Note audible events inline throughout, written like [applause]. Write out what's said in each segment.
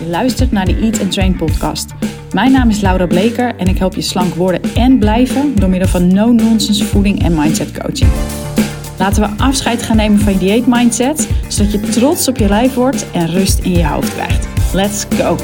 Je luistert naar de Eat and Train podcast. Mijn naam is Laura Bleker en ik help je slank worden en blijven door middel van no-nonsense voeding en mindset coaching. Laten we afscheid gaan nemen van je dieet mindset, zodat je trots op je lijf wordt en rust in je hoofd krijgt. Let's go!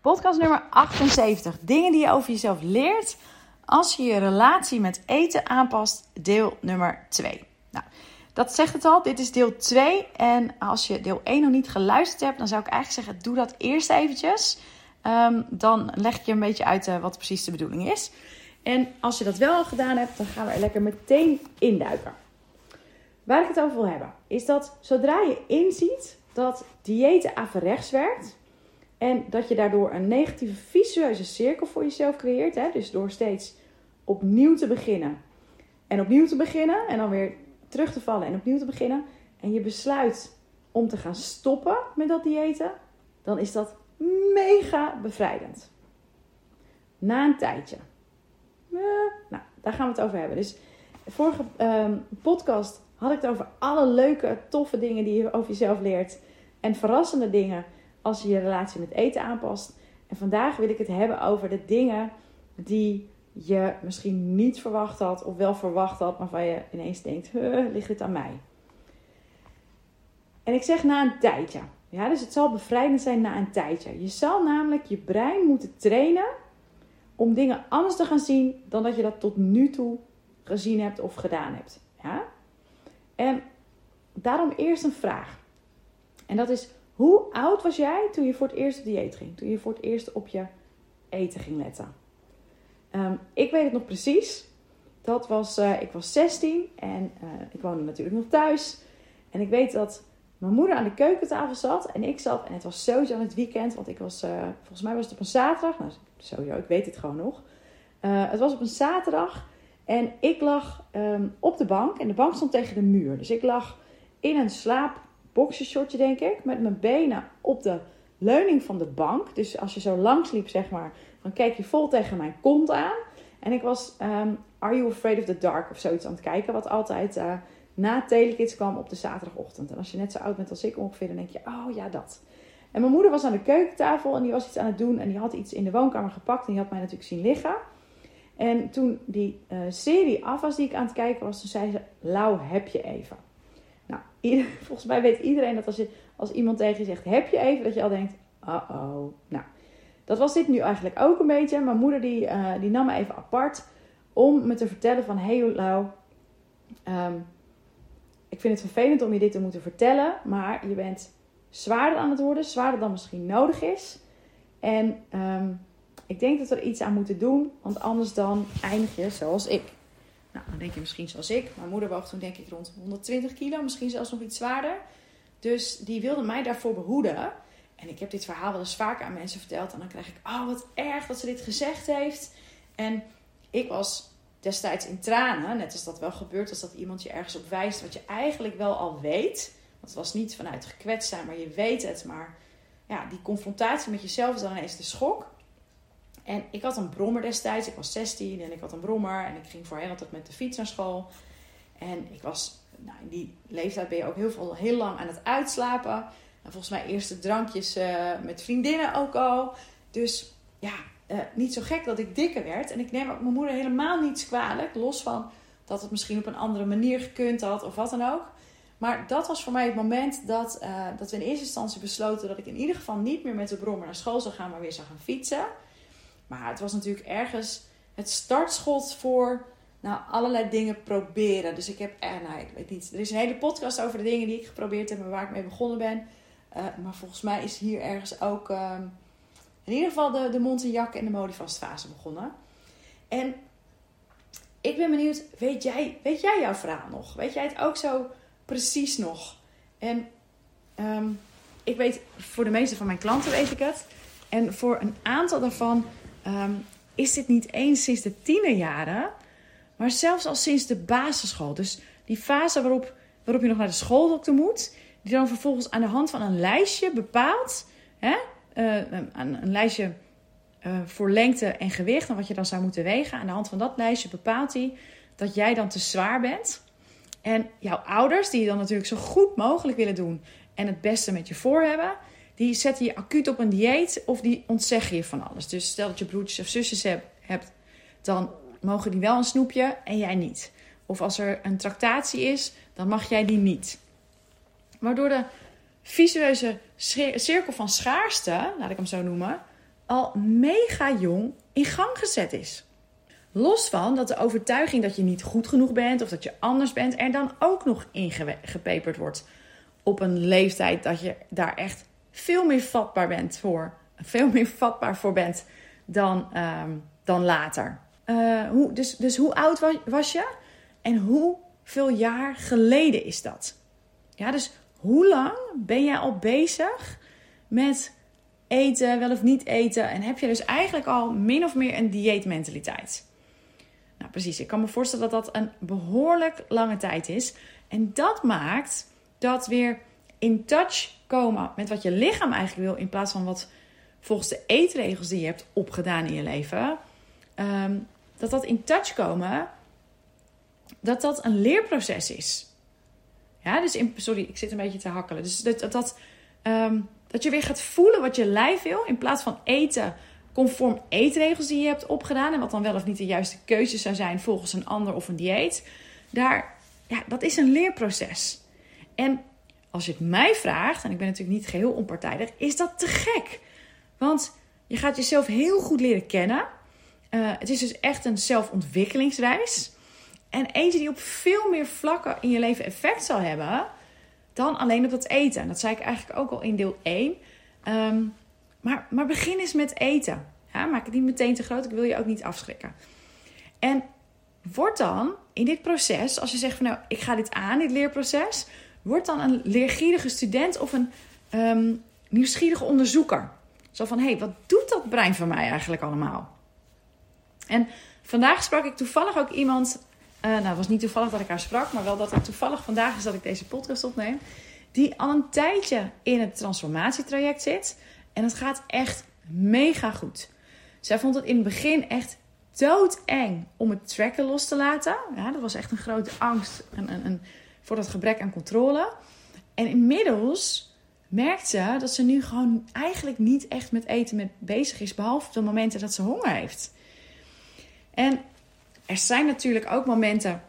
Podcast nummer 78. Dingen die je over jezelf leert als je je relatie met eten aanpast. Deel nummer 2. Nou, dat zegt het al. Dit is deel 2. En als je deel 1 nog niet geluisterd hebt, dan zou ik eigenlijk zeggen: doe dat eerst eventjes. Um, dan leg ik je een beetje uit uh, wat precies de bedoeling is. En als je dat wel al gedaan hebt, dan gaan we er lekker meteen induiken. Waar ik het over wil hebben, is dat zodra je inziet dat diëten averechts werkt. En dat je daardoor een negatieve visueuze cirkel voor jezelf creëert. Hè? Dus door steeds opnieuw te beginnen. En opnieuw te beginnen. En dan weer terug te vallen en opnieuw te beginnen. En je besluit om te gaan stoppen met dat diëten. Dan is dat mega bevrijdend. Na een tijdje. Eh, nou, daar gaan we het over hebben. Dus vorige uh, podcast had ik het over alle leuke, toffe dingen die je over jezelf leert. En verrassende dingen als je je relatie met eten aanpast. En vandaag wil ik het hebben over de dingen die je misschien niet verwacht had, of wel verwacht had, maar van je ineens denkt: ligt dit aan mij? En ik zeg na een tijdje. Ja, dus het zal bevrijdend zijn na een tijdje. Je zal namelijk je brein moeten trainen om dingen anders te gaan zien dan dat je dat tot nu toe gezien hebt of gedaan hebt. Ja? En daarom eerst een vraag. En dat is: hoe oud was jij toen je voor het eerst op dieet ging? Toen je voor het eerst op je eten ging letten? Um, ik weet het nog precies. Dat was, uh, ik was 16 en uh, ik woonde natuurlijk nog thuis. En ik weet dat mijn moeder aan de keukentafel zat en ik zat. En het was sowieso aan het weekend, want ik was, uh, volgens mij was het op een zaterdag. Nou, sowieso, ik weet het gewoon nog. het was op een zaterdag en ik lag um, op de bank en de bank stond tegen de muur. Dus ik lag in een slaapboxershortje, denk ik, met mijn benen op de leuning van de bank. Dus als je zo langs liep, zeg maar, dan keek je vol tegen mijn kont aan. En ik was um, Are You Afraid of the Dark of zoiets aan het kijken. Wat altijd uh, na Telekids kwam op de zaterdagochtend. En als je net zo oud bent als ik ongeveer, dan denk je, oh ja, dat. En mijn moeder was aan de keukentafel en die was iets aan het doen. En die had iets in de woonkamer gepakt en die had mij natuurlijk zien liggen. En toen die uh, serie af was die ik aan het kijken was, toen zei ze, Lau, heb je even. Nou, [laughs] volgens mij weet iedereen dat als, je, als iemand tegen je zegt, heb je even, dat je al denkt, uh-oh. Nou, dat was dit nu eigenlijk ook een beetje. Mijn moeder die, uh, die nam me even apart om me te vertellen van... Hey Lau, um, ik vind het vervelend om je dit te moeten vertellen. Maar je bent zwaarder aan het worden. Zwaarder dan misschien nodig is. En um, ik denk dat we er iets aan moeten doen. Want anders dan eindig je zoals ik. Nou, dan denk je misschien zoals ik. Mijn moeder woog toen denk ik rond 120 kilo. Misschien zelfs nog iets zwaarder. Dus die wilde mij daarvoor behoeden. En ik heb dit verhaal wel eens vaker aan mensen verteld. En dan krijg ik, oh wat erg dat ze dit gezegd heeft. En ik was destijds in tranen. Net als dat wel gebeurt als dat iemand je ergens op wijst. Wat je eigenlijk wel al weet. Want het was niet vanuit gekwetst zijn, maar je weet het. Maar ja, die confrontatie met jezelf is dan ineens de schok. En ik had een brommer destijds. Ik was 16 en ik had een brommer. En ik ging voorheen altijd met de fiets naar school. En ik was, nou, in die leeftijd ben je ook heel, veel, heel lang aan het uitslapen. En volgens mij eerste drankjes uh, met vriendinnen ook al. Dus ja, uh, niet zo gek dat ik dikker werd. En ik neem ook mijn moeder helemaal niets kwalijk. Los van dat het misschien op een andere manier gekund had of wat dan ook. Maar dat was voor mij het moment dat, uh, dat we in eerste instantie besloten dat ik in ieder geval niet meer met de brommer naar school zou gaan, maar weer zou gaan fietsen. Maar het was natuurlijk ergens het startschot voor nou, allerlei dingen proberen. Dus ik heb, eh, nou, ik weet niet. Er is een hele podcast over de dingen die ik geprobeerd heb en waar ik mee begonnen ben. Uh, maar volgens mij is hier ergens ook uh, in ieder geval de, de mond en de modifast fase begonnen. En ik ben benieuwd, weet jij, weet jij jouw verhaal nog? Weet jij het ook zo precies nog? En um, ik weet, voor de meeste van mijn klanten weet ik het. En voor een aantal daarvan um, is dit niet eens sinds de tienerjaren, maar zelfs al sinds de basisschool. Dus die fase waarop, waarop je nog naar de schooldokter moet die dan vervolgens aan de hand van een lijstje bepaalt, hè, uh, een, lijstje uh, voor lengte en gewicht en wat je dan zou moeten wegen. Aan de hand van dat lijstje bepaalt hij dat jij dan te zwaar bent En jouw ouders, die je dan natuurlijk zo goed mogelijk willen doen en het beste met je voor hebben, die zetten je acuut op een dieet of die ontzeggen je van alles. Dus stel dat je broertjes of zusjes hebt, dan mogen die wel een snoepje en jij niet. Of als er een tractatie is, dan mag jij die niet. Waardoor de visueuze cirkel van schaarste, laat ik hem zo noemen, al mega jong in gang gezet is. Los van dat de overtuiging dat je niet goed genoeg bent of dat je anders bent er dan ook nog ingepeperd wordt op een leeftijd dat je daar echt veel meer vatbaar bent voor, veel meer vatbaar voor bent dan, ehm, dan later. Uh, hoe, dus, dus hoe oud was, was je en hoeveel jaar geleden is dat? Ja, dus hoe lang ben jij al bezig met eten, wel of niet eten? En heb je dus eigenlijk al min of meer een dieetmentaliteit? Nou, precies. Ik kan me voorstellen dat dat een behoorlijk lange tijd is. En dat maakt dat weer in touch komen met wat je lichaam eigenlijk wil, in plaats van wat volgens de eetregels die je hebt opgedaan in je leven, ehm, dat dat in touch komen, dat dat een leerproces is. Ja, dus sorry, ik zit een beetje te hakkelen. Dus dat, dat, ehm, dat je weer gaat voelen wat je lijf wil, in plaats van eten conform eetregels die je hebt opgedaan en wat dan wel of niet de juiste keuze zou zijn volgens een ander of een dieet. Daar, ja, dat is een leerproces. En als je het mij vraagt, en ik ben natuurlijk niet geheel onpartijdig, is dat te gek. Want je gaat jezelf heel goed leren kennen. Uh, het is dus echt een zelfontwikkelingsreis. En eentje die op veel meer vlakken in je leven effect zal hebben dan alleen op het eten. Dat zei ik eigenlijk ook al in deel 1. Um, ehm, maar, maar begin eens met eten. Ja, maak het niet meteen te groot. Ik wil je ook niet afschrikken. En word dan in dit proces, als je zegt van nou, ik ga dit aan, dit leerproces, word dan een leergierige student of een um, nieuwsgierige onderzoeker. Zo van, hé, hey, wat doet dat brein van mij eigenlijk allemaal? En vandaag sprak ik toevallig ook iemand, uh, nou het was niet toevallig dat ik haar sprak, maar wel dat het toevallig vandaag is dat ik deze podcast opneem, die al een tijdje in het transformatietraject zit. En het gaat echt mega goed. Zij vond het in het begin echt doodeng om het tracken los te laten. Ja, dat was echt een grote angst. Een voor dat gebrek aan controle. En inmiddels merkt ze dat ze nu gewoon eigenlijk niet echt met eten met bezig is, behalve op de momenten dat ze honger heeft. En er zijn natuurlijk ook momenten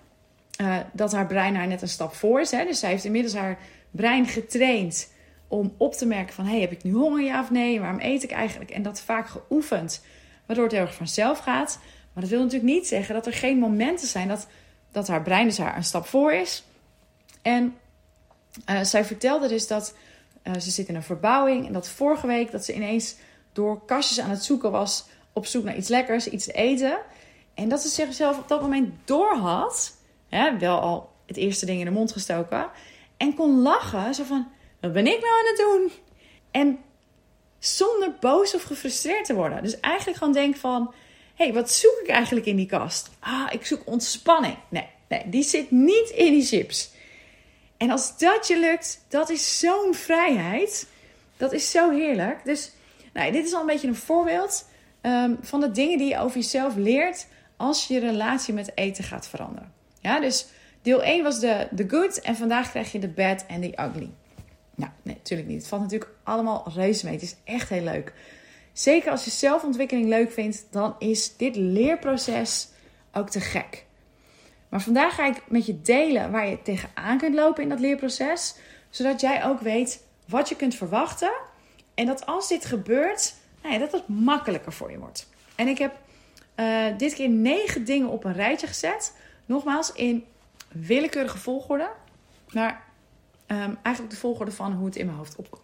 uh, dat haar brein haar net een stap voor is. Hè? Dus zij heeft inmiddels haar brein getraind om op te merken van... hey, heb ik nu honger, ja of nee? Waarom eet ik eigenlijk? En dat vaak geoefend, waardoor het heel erg vanzelf gaat. Maar dat wil natuurlijk niet zeggen dat er geen momenten zijn dat, dat haar brein dus haar een stap voor is... En uh, zij vertelde dus dat uh, ze zit in een verbouwing. En dat vorige week dat ze ineens door kastjes aan het zoeken was. Op zoek naar iets lekkers, iets te eten. En dat ze zichzelf op dat moment door had. Hè, wel al het eerste ding in de mond gestoken. En kon lachen. Zo van, wat ben ik nou aan het doen? En zonder boos of gefrustreerd te worden. Dus eigenlijk gewoon denk van... Hé, hey, wat zoek ik eigenlijk in die kast? Ah, ik zoek ontspanning. Nee, nee, die zit niet in die chips. En als dat je lukt, dat is zo'n vrijheid. Dat is zo heerlijk. Dus nou, dit is al een beetje een voorbeeld um, van de dingen die je over jezelf leert als je relatie met eten gaat veranderen. Ja, dus deel 1 was de, de good en vandaag krijg je de bad en de ugly. Nou, nee, natuurlijk niet. Het valt natuurlijk allemaal reuze mee. Het is echt heel leuk. Zeker als je zelfontwikkeling leuk vindt, dan is dit leerproces ook te gek. Maar vandaag ga ik met je delen waar je tegenaan kunt lopen in dat leerproces. Zodat jij ook weet wat je kunt verwachten. En dat als dit gebeurt, nou ja, dat het makkelijker voor je wordt. En ik heb uh, dit keer negen dingen op een rijtje gezet. Nogmaals, in willekeurige volgorde. Maar um, eigenlijk de volgorde van hoe het in mijn hoofd opkomt.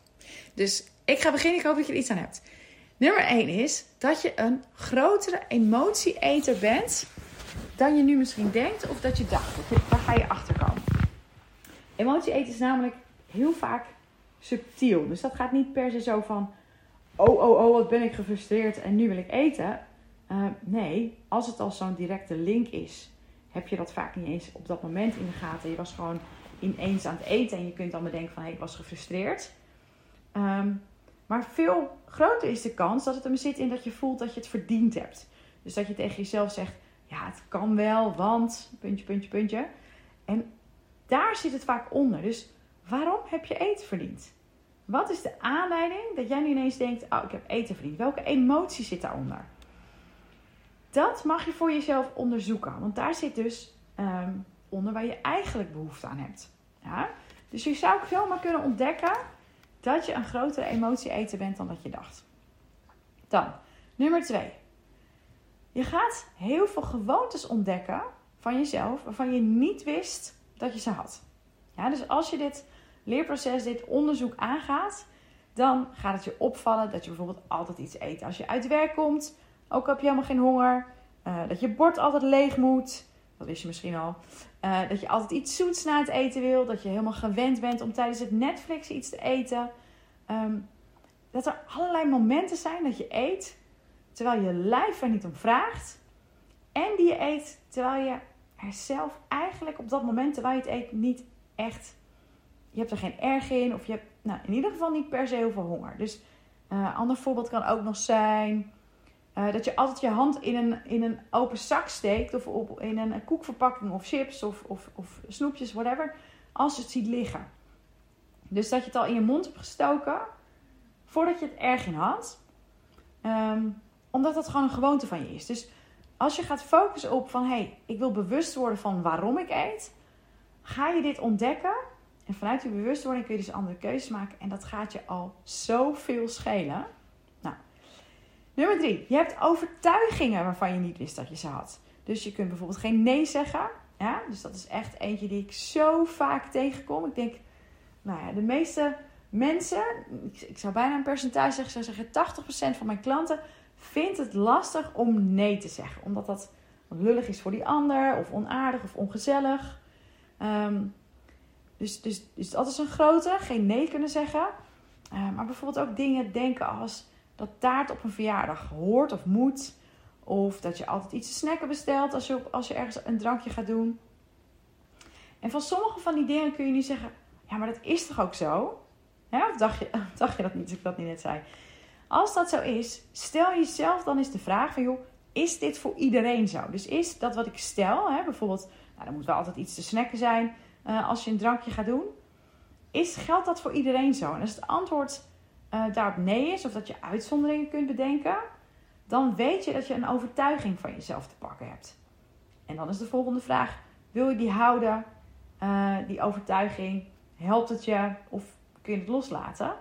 Dus ik ga beginnen. Ik hoop dat je er iets aan hebt. Nummer 1 is dat je een grotere emotieeter bent dan je nu misschien denkt of dat je dacht. Daar ga je achter komen. Emotie eten is namelijk heel vaak subtiel. Dus dat gaat niet per se zo van: oh, oh, oh, wat ben ik gefrustreerd en nu wil ik eten. Uh, nee, als het al zo'n directe link is, heb je dat vaak niet eens op dat moment in de gaten. Je was gewoon ineens aan het eten en je kunt dan bedenken van: hey, ik was gefrustreerd. Um, maar veel groter is de kans dat het hem zit in dat je voelt dat je het verdiend hebt. Dus dat je tegen jezelf zegt: ja, het kan wel, want puntje, puntje, puntje. En zit het vaak onder. Dus waarom heb je eten verdiend? Wat is de aanleiding dat jij nu ineens denkt: Oh, ik heb eten verdiend? Welke emotie zit daaronder? Dat mag je voor jezelf onderzoeken. Want daar zit dus ehm, onder waar je eigenlijk behoefte aan hebt. Ja? Dus je zou zomaar kunnen ontdekken dat je een grotere emotie eten bent dan dat je dacht. Dan, nummer twee. Je gaat heel veel gewoontes ontdekken van jezelf waarvan je niet wist dat je ze had. Ja, dus als je dit leerproces, dit onderzoek aangaat, dan gaat het je opvallen dat je bijvoorbeeld altijd iets eet. Als je uit werk komt, ook heb je helemaal geen honger, uh, dat je bord altijd leeg moet, dat wist je misschien al. Uh, dat je altijd iets zoets na het eten wil, dat je helemaal gewend bent om tijdens het Netflix iets te eten. Um, dat er allerlei momenten zijn dat je eet terwijl je lijf er niet om vraagt. En die je eet terwijl je er zelf eigenlijk op dat moment, terwijl je het eet, niet echt. Je hebt er geen erg in. Of je hebt nou, in ieder geval niet per se heel veel honger. Dus een uh, ander voorbeeld kan ook nog zijn. Uh, dat je altijd je hand in een, in een open zak steekt. Of op, in een koekverpakking of chips of, of, of snoepjes, whatever. Als je het ziet liggen. Dus dat je het al in je mond hebt gestoken. Voordat je het erg in had. Um, omdat dat gewoon een gewoonte van je is. Dus als je gaat focussen op van hé, hey, ik wil bewust worden van waarom ik eet, ga je dit ontdekken. En vanuit die bewustwording kun je dus andere keuzes maken. En dat gaat je al zoveel schelen. Nummer drie. Je hebt overtuigingen waarvan je niet wist dat je ze had. Dus je kunt bijvoorbeeld geen nee zeggen. Ja, dus dat is echt eentje die ik zo vaak tegenkom. Ik denk, nou ja, de meeste mensen, ik, zou bijna een percentage zeggen, zou zeggen 80% van mijn klanten vindt het lastig om nee te zeggen. Omdat dat lullig is voor die ander, of onaardig of ongezellig. Um, dus, dus, dus dat is een grote, geen nee kunnen zeggen. Uh, maar bijvoorbeeld ook dingen denken als dat taart op een verjaardag hoort of moet. Of dat je altijd iets te snacken bestelt als je, op, als je ergens een drankje gaat doen. En van sommige van die dingen kun je nu zeggen: ja, maar dat is toch ook zo? Of dacht je, [laughs] dacht je dat niet, als ik dat niet net zei? Als dat zo is, stel jezelf dan eens de vraag van joh, is dit voor iedereen zo? Dus is dat wat ik stel, hè, bijvoorbeeld, nou, er moet wel altijd iets te snacken zijn uh, als je een drankje gaat doen. Is, geldt dat voor iedereen zo? En als het antwoord uh, daarop nee is, of dat je uitzonderingen kunt bedenken, dan weet je dat je een overtuiging van jezelf te pakken hebt. En dan is de volgende vraag: wil je die houden, uh, die overtuiging? Helpt het je of kun je het loslaten?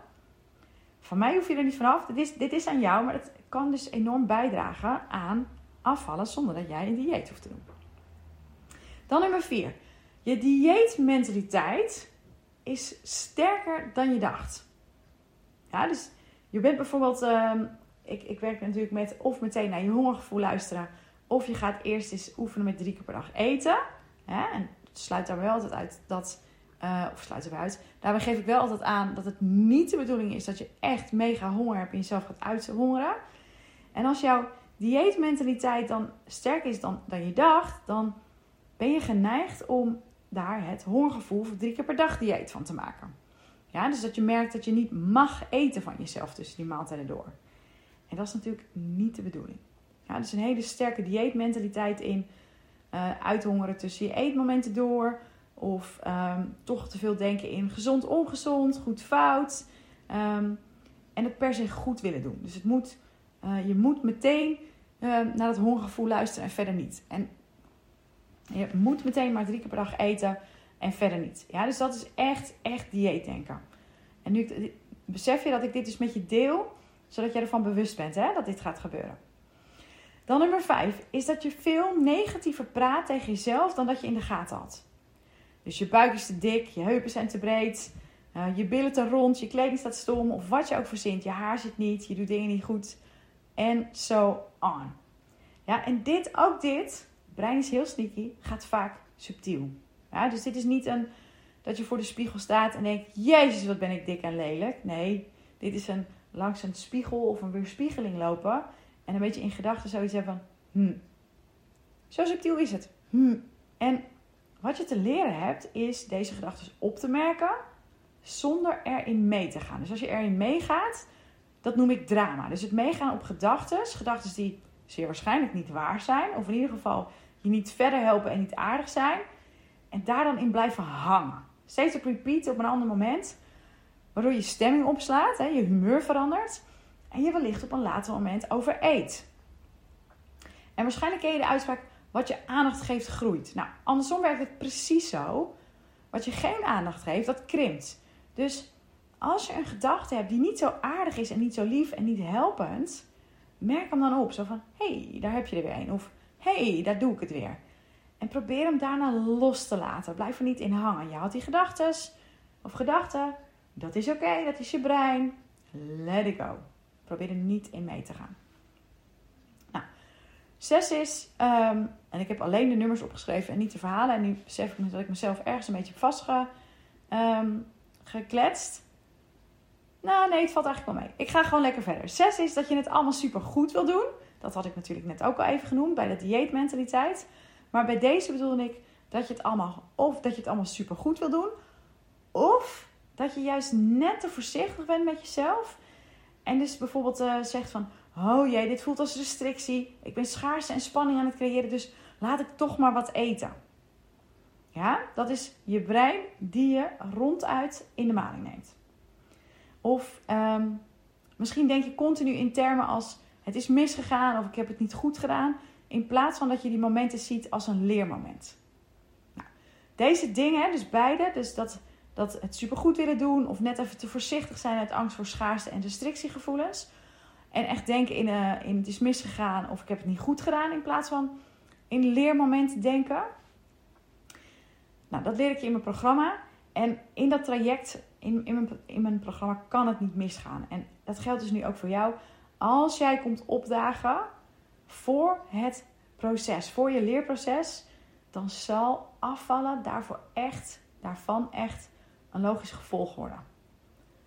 Van mij hoef je er niet vanaf. Dit is, dit is aan jou, maar het kan dus enorm bijdragen aan afvallen zonder dat jij een dieet hoeft te doen. Dan nummer 4. Je dieetmentaliteit is sterker dan je dacht. Ja, dus je bent bijvoorbeeld, uh, ik, ik werk natuurlijk met of meteen naar je hongergevoel luisteren, of je gaat eerst eens oefenen met drie keer per dag eten. Hè? En sluit daar wel altijd uit dat uh, of sluiten we uit. Daarbij geef ik wel altijd aan dat het niet de bedoeling is dat je echt mega honger hebt en jezelf gaat uithongeren. En als jouw dieetmentaliteit dan sterker is dan, dan je dacht, dan ben je geneigd om daar het hongergevoel voor drie keer per dag dieet van te maken. Ja, dus dat je merkt dat je niet mag eten van jezelf tussen die maaltijden door. En dat is natuurlijk niet de bedoeling. Ja, dus een hele sterke dieetmentaliteit in uh, uithongeren tussen je eetmomenten door of um, toch te veel denken in gezond, ongezond, goed, fout. Um, en het per se goed willen doen. Dus het moet, uh, je moet meteen uh, naar dat hongergevoel luisteren en verder niet. En je moet meteen maar drie keer per dag eten en verder niet. Ja, dus dat is echt, echt dieetdenken. En nu besef je dat ik dit dus met je deel, zodat jij ervan bewust bent hè, dat dit gaat gebeuren. Dan nummer 5 is dat je veel negatiever praat tegen jezelf dan dat je in de gaten had. Dus je buik is te dik, je heupen zijn te breed, uh, je billen te rond, je kleding staat stom of wat je ook verzint. Je haar zit niet, je doet dingen niet goed en so on. Ja, en dit, ook dit, brein is heel sneaky, gaat vaak subtiel. Ja, dus dit is niet een dat je voor de spiegel staat en denkt: Jezus, wat ben ik dik en lelijk. Nee, dit is een langs een spiegel of een weerspiegeling lopen en een beetje in gedachten zoiets hebben van: hm, zo subtiel is het. Hm. En wat je te leren hebt, is deze gedachten op te merken zonder erin mee te gaan. Dus als je erin meegaat, dat noem ik drama. Dus het meegaan op gedachten, gedachten die zeer waarschijnlijk niet waar zijn, of in ieder geval je niet verder helpen en niet aardig zijn, en daar dan in blijven hangen. Steeds op repeat op een ander moment. Waardoor je stemming opslaat, hè, je humeur verandert. En je wellicht op een later moment overeet. En waarschijnlijk ken je de uitspraak: wat je aandacht geeft, groeit. Nou, andersom werkt het precies zo. Wat je geen aandacht geeft, dat krimpt. Dus als je een gedachte hebt die niet zo aardig is en niet zo lief en niet helpend, merk hem dan op. Zo van: hé, hey, daar heb je er weer een. Of hé, hey, daar doe ik het weer. En probeer hem daarna los te laten. Blijf er niet in hangen. Je had die gedachten of gedachten. Dat is oké, dat is je brein. Let it go. Probeer er niet in mee te gaan. Nou, zes is, ehm, en ik heb alleen de nummers opgeschreven en niet de verhalen. En nu besef ik dat ik mezelf ergens een beetje heb vastgekletst. Um, nou, nee, het valt eigenlijk wel mee. Ik ga gewoon lekker verder. Zes is dat je het allemaal super goed wil doen. Dat had ik natuurlijk net ook al even genoemd bij de dieetmentaliteit. Maar bij deze bedoelde ik dat je het allemaal, of dat je het allemaal super goed wil doen. Of dat je juist net te voorzichtig bent met jezelf. En dus bijvoorbeeld uh, zegt van, oh jee, dit voelt als restrictie. Ik ben schaarste en spanning aan het creëren, dus laat ik toch maar wat eten. Ja, dat is je brein die je ronduit in de maling neemt. Of um, misschien denk je continu in termen als het is misgegaan of ik heb het niet goed gedaan. In plaats van dat je die momenten ziet als een leermoment. Nou, deze dingen, dus beide, dus dat, dat het supergoed willen doen of net even te voorzichtig zijn uit angst voor schaarste en restrictiegevoelens. En echt denken in, uh, in het is misgegaan of ik heb het niet goed gedaan in plaats van in leermomenten denken. Nou, dat leer ik je in mijn programma. En in dat traject, in, in, mijn, in mijn programma, kan het niet misgaan. En dat geldt dus nu ook voor jou. Als jij komt opdagen voor het proces, voor je leerproces, dan zal afvallen daarvoor echt, daarvan echt een logisch gevolg worden.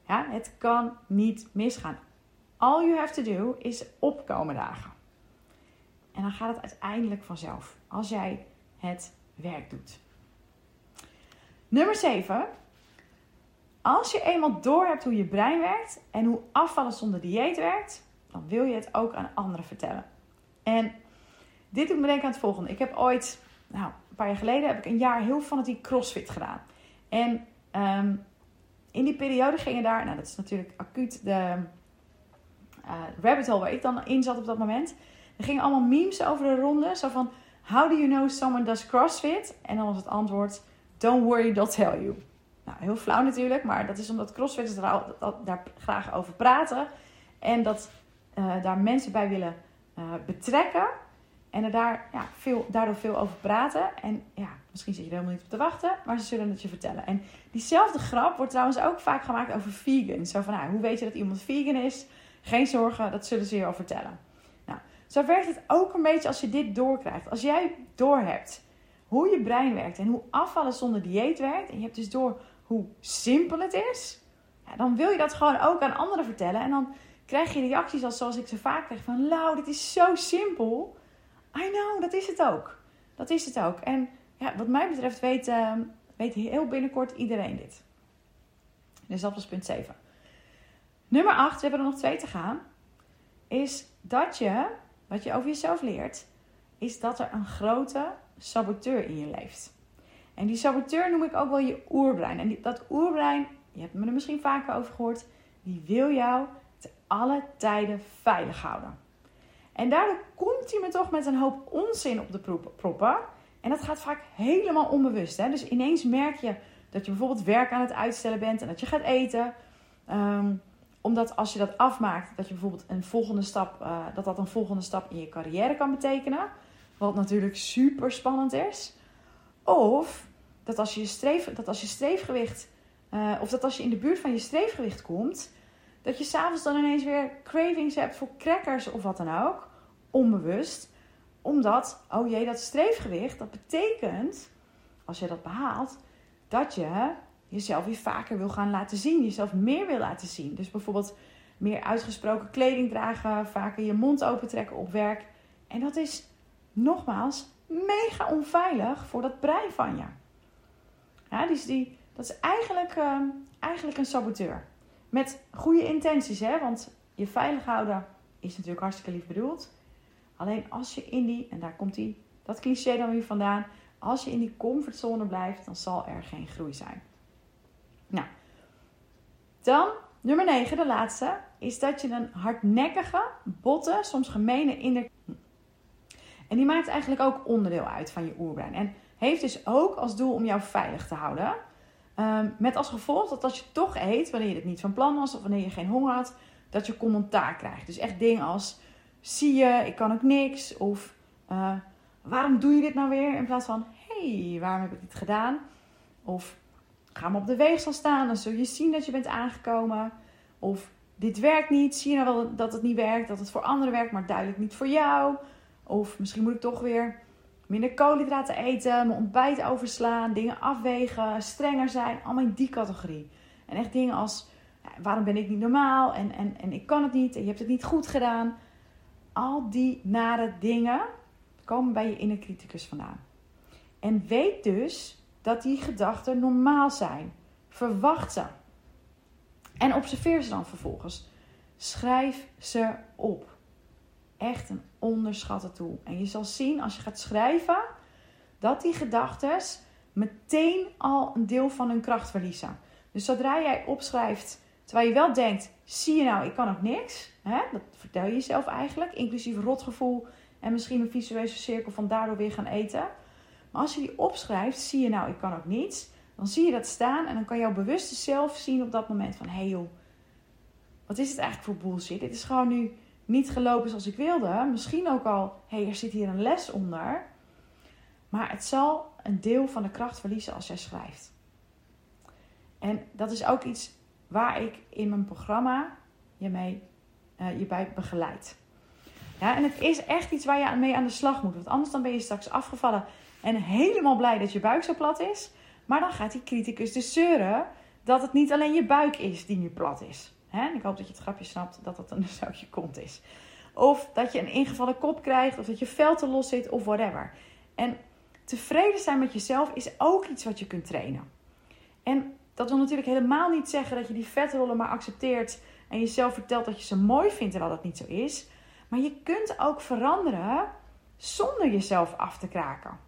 Ja, het kan niet misgaan. All you have to do is opkomen dagen. En dan gaat het uiteindelijk vanzelf. Als jij het werk doet. Nummer 7. Als je eenmaal door hebt hoe je brein werkt en hoe afvallen zonder dieet werkt, dan wil je het ook aan anderen vertellen. En dit doet me denken aan het volgende. Ik heb ooit, nou, een paar jaar geleden, heb ik een jaar heel fanatiek crossfit gedaan. En um, in die periode gingen daar, nou dat is natuurlijk acuut de uh, rabbit hole waar ik dan in zat op dat moment. Er gingen allemaal memes over de ronde. Zo van, how do you know someone does crossfit? En dan was het antwoord, don't worry, they'll tell you. Nou, heel flauw natuurlijk, maar dat is omdat crossfitters daar, daar graag over praten. En dat uh, daar mensen bij willen uh, betrekken. En er daar, ja, veel, daardoor veel over praten. En ja, misschien zit je er helemaal niet op te wachten, maar ze zullen het je vertellen. En diezelfde grap wordt trouwens ook vaak gemaakt over vegan. Zo van, nou, hoe weet je dat iemand vegan is? Geen zorgen, dat zullen ze je al vertellen. Nou, zo werkt het ook een beetje als je dit doorkrijgt. Als jij doorhebt hoe je brein werkt en hoe afvallen zonder dieet werkt. En je hebt dus door hoe simpel het is. Ja, dan wil je dat gewoon ook aan anderen vertellen. En dan krijg je reacties als zoals ik ze vaak krijg van... Lau, dit is zo simpel. I know, dat is het ook. Dat is het ook. En ja, wat mij betreft weet, uh, weet heel binnenkort iedereen dit. Dus dat was punt 7. Nummer 8, we hebben er nog twee te gaan. Is dat je, wat je over jezelf leert, is dat er een grote saboteur in je leeft. En die saboteur noem ik ook wel je oerbrein. En dat oerbrein, je hebt me er misschien vaker over gehoord, die wil jou te alle tijden veilig houden. En daardoor komt hij me toch met een hoop onzin op de proppen. En dat gaat vaak helemaal onbewust. Hè? Dus ineens merk je dat je bijvoorbeeld werk aan het uitstellen bent en dat je gaat eten. Ehm, omdat als je dat afmaakt, dat je bijvoorbeeld een volgende stap, uh, dat dat een volgende stap in je carrière kan betekenen. Wat natuurlijk super spannend is. Of dat als je, dat als je streefgewicht, uh, of dat als je in de buurt van je streefgewicht komt, dat je s'avonds dan ineens weer cravings hebt voor crackers of wat dan ook. Onbewust. Omdat, oh jee, dat streefgewicht, dat betekent, als je dat behaalt, dat je jezelf weer vaker wil gaan laten zien. Jezelf meer wil laten zien. Dus bijvoorbeeld meer uitgesproken kleding dragen, vaker je mond opentrekken op werk. En dat is nogmaals mega onveilig voor dat brein van je. Ja, dus die, dat is eigenlijk, uh, eigenlijk een saboteur. Met goede intenties, hè? want je veilig houden is natuurlijk hartstikke lief bedoeld. Alleen als je in die, en daar komt die, dat cliché dan weer vandaan. Als je in die comfortzone blijft, dan zal er geen groei zijn. Nou, dan nummer 9, de laatste, is dat je een hardnekkige, botte, soms gemene inner. En die maakt eigenlijk ook onderdeel uit van je oerbrein. En heeft dus ook als doel om jou veilig te houden. Ehm, met als gevolg dat als je toch eet, wanneer je het niet van plan was of wanneer je geen honger had, dat je commentaar krijgt. Dus echt dingen als: zie je, ik kan ook niks. Of uh, waarom doe je dit nou weer? In plaats van: hey, waarom heb ik dit gedaan? Of ga maar op de weegschaal staan, dan zul je zien dat je bent aangekomen. Of dit werkt niet, zie je nou wel dat het niet werkt, dat het voor anderen werkt, maar duidelijk niet voor jou. Of misschien moet ik toch weer minder koolhydraten eten, mijn ontbijt overslaan, dingen afwegen, strenger zijn. Allemaal in die categorie. En echt dingen als, waarom ben ik niet normaal? En, en, en ik kan het niet, en je hebt het niet goed gedaan. Al die nare dingen komen bij je inner criticus vandaan. En weet dus dat die gedachten normaal zijn. Verwacht ze. En observeer ze dan vervolgens. Schrijf ze op. Echt een onderschatte tool. En je zal zien als je gaat schrijven dat die gedachten meteen al een deel van hun kracht verliezen. Dus zodra jij opschrijft, terwijl je wel denkt: zie je nou, ik kan ook niks. Hè? Dat vertel je jezelf eigenlijk, inclusief rotgevoel en misschien een visuele cirkel van daardoor weer gaan eten. Maar als je die opschrijft, zie je nou, ik kan ook niets. Dan zie je dat staan en dan kan jouw bewuste zelf zien op dat moment van... Hé hey joh, wat is het eigenlijk voor bullshit? Dit is gewoon nu niet gelopen zoals ik wilde. Misschien ook al, hé, hey, er zit hier een les onder. Maar het zal een deel van de kracht verliezen als jij schrijft. En dat is ook iets waar ik in mijn programma je, mee, uh, je bij begeleid. Ja, en het is echt iets waar je mee aan de slag moet. Want anders dan ben je straks afgevallen en helemaal blij dat je buik zo plat is. Maar dan gaat die criticus dus zeuren dat het niet alleen je buik is die nu plat is. En ik hoop dat je het grapje snapt dat dat een [laughs] zoutje kont is. Of dat je een ingevallen kop krijgt, of dat je vel te los zit, of whatever. En tevreden zijn met jezelf is ook iets wat je kunt trainen. En dat wil natuurlijk helemaal niet zeggen dat je die vetrollen maar accepteert en jezelf vertelt dat je ze mooi vindt terwijl dat niet zo is. Maar je kunt ook veranderen zonder jezelf af te kraken.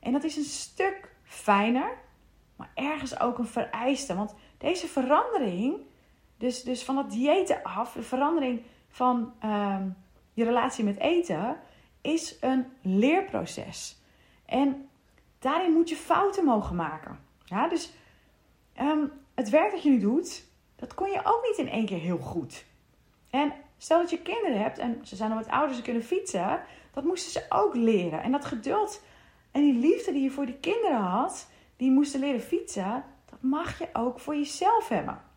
En dat is een stuk fijner, maar ergens ook een vereiste. Want deze verandering, dus, dus van dat diëten af, de verandering van ehm, je relatie met eten, is een leerproces. En daarin moet je fouten mogen maken. Ja, dus ehm, het werk dat je nu doet, dat kon je ook niet in één keer heel goed. En stel dat je kinderen hebt en ze zijn al wat ouder, ze kunnen fietsen, dat moesten ze ook leren. En dat geduld en die liefde die je voor die kinderen had, die moesten leren fietsen, dat mag je ook voor jezelf hebben.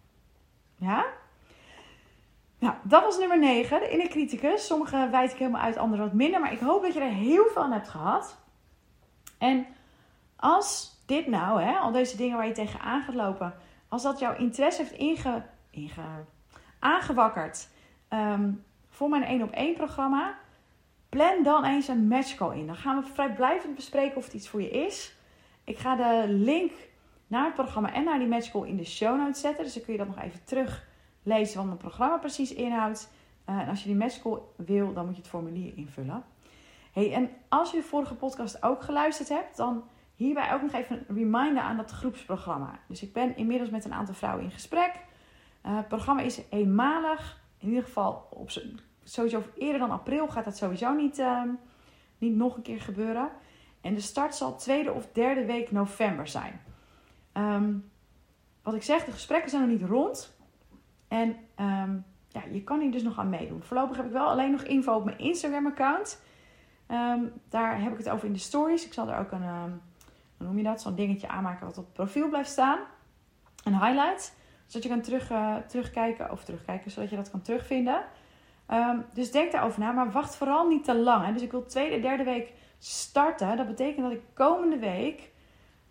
Ja? Nou, dat was nummer 9, de inner criticus. Sommige wijd ik helemaal uit, andere wat minder. Maar ik hoop dat je er heel veel aan hebt gehad. En als dit nou, hè, al deze dingen waar je tegenaan gaat lopen, als dat jouw interesse heeft inge, aangewakkerd ehm, voor mijn 1 op 1 programma, Plan dan eens een matchcall in. Dan gaan we vrijblijvend bespreken of het iets voor je is. Ik ga de link naar het programma en naar die matchcall in de show notes zetten. Dus dan kun je dat nog even teruglezen wat het programma precies inhoudt. Uh, en als je die matchcall wil, dan moet je het formulier invullen. Hey, en als je de vorige podcast ook geluisterd hebt, dan hierbij ook nog even een reminder aan dat groepsprogramma. Dus ik ben inmiddels met een aantal vrouwen in gesprek. Uh, het programma is eenmalig, in ieder geval op sowieso eerder dan april gaat dat sowieso niet, ehm, niet nog een keer gebeuren. En de start zal tweede of derde week november zijn. Ehm, wat ik zeg, de gesprekken zijn nog niet rond. En um, ja, je kan hier dus nog aan meedoen. Voorlopig heb ik wel alleen nog info op mijn Instagram-account. daar heb ik het over in de stories. Ik zal er ook een, hoe noem je dat, zo'n dingetje aanmaken wat op het profiel blijft staan. Een highlight, zodat je kan terug, uh, terugkijken, of terugkijken, zodat je dat kan terugvinden. Um, dus denk daarover na, maar wacht vooral niet te lang. Hè. Dus ik wil tweede, derde week starten. Dat betekent dat ik komende week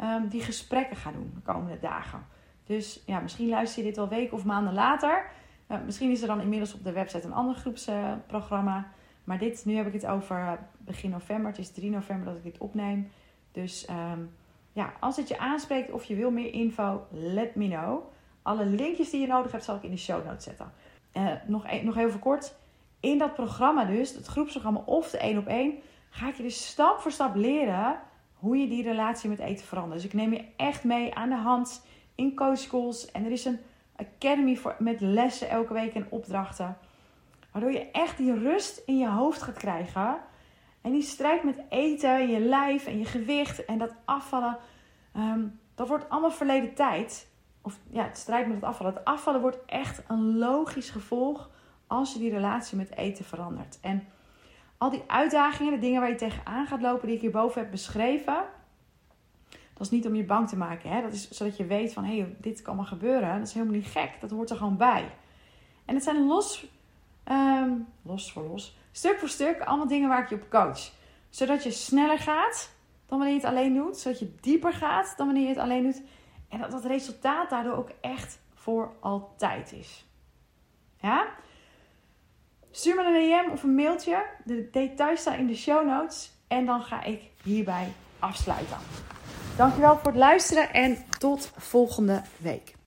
um, die gesprekken ga doen, de komende dagen. Dus ja, misschien luister je dit wel weken of maanden later. Uh, misschien is er dan inmiddels op de website een ander groepsprogramma. Maar dit, nu heb ik het over begin november. Het is 3 november dat ik dit opneem. Dus um, ja, als het je aanspreekt of je wil meer info, let me know. Alle linkjes die je nodig hebt, zal ik in de show notes zetten. Uh, nog, e-, nog even kort in dat programma dus, het groepsprogramma of de één op één, ga ik je dus stap voor stap leren hoe je die relatie met eten verandert. Dus ik neem je echt mee aan de hand in coach schools. En er is een academy voor, met lessen elke week en opdrachten. Waardoor je echt die rust in je hoofd gaat krijgen. En die strijd met eten, je lijf en je gewicht en dat afvallen. Ehm, dat wordt allemaal verleden tijd. Of ja, het strijd met het afvallen. Het afvallen wordt echt een logisch gevolg als je die relatie met eten verandert. En al die uitdagingen, de dingen waar je tegenaan gaat lopen, die ik hierboven heb beschreven. Dat is niet om je bang te maken. Hè? Dat is zodat je weet van, hé, hey, dit kan maar gebeuren. Dat is helemaal niet gek. Dat hoort er gewoon bij. En het zijn los, um, los voor los, stuk voor stuk, allemaal dingen waar ik je op coach. Zodat je sneller gaat dan wanneer je het alleen doet. Zodat je dieper gaat dan wanneer je het alleen doet. En dat dat resultaat daardoor ook echt voor altijd is. Ja? Stuur me een DM of een mailtje. De details staan in de show notes. En dan ga ik hierbij afsluiten. Dankjewel voor het luisteren en tot volgende week.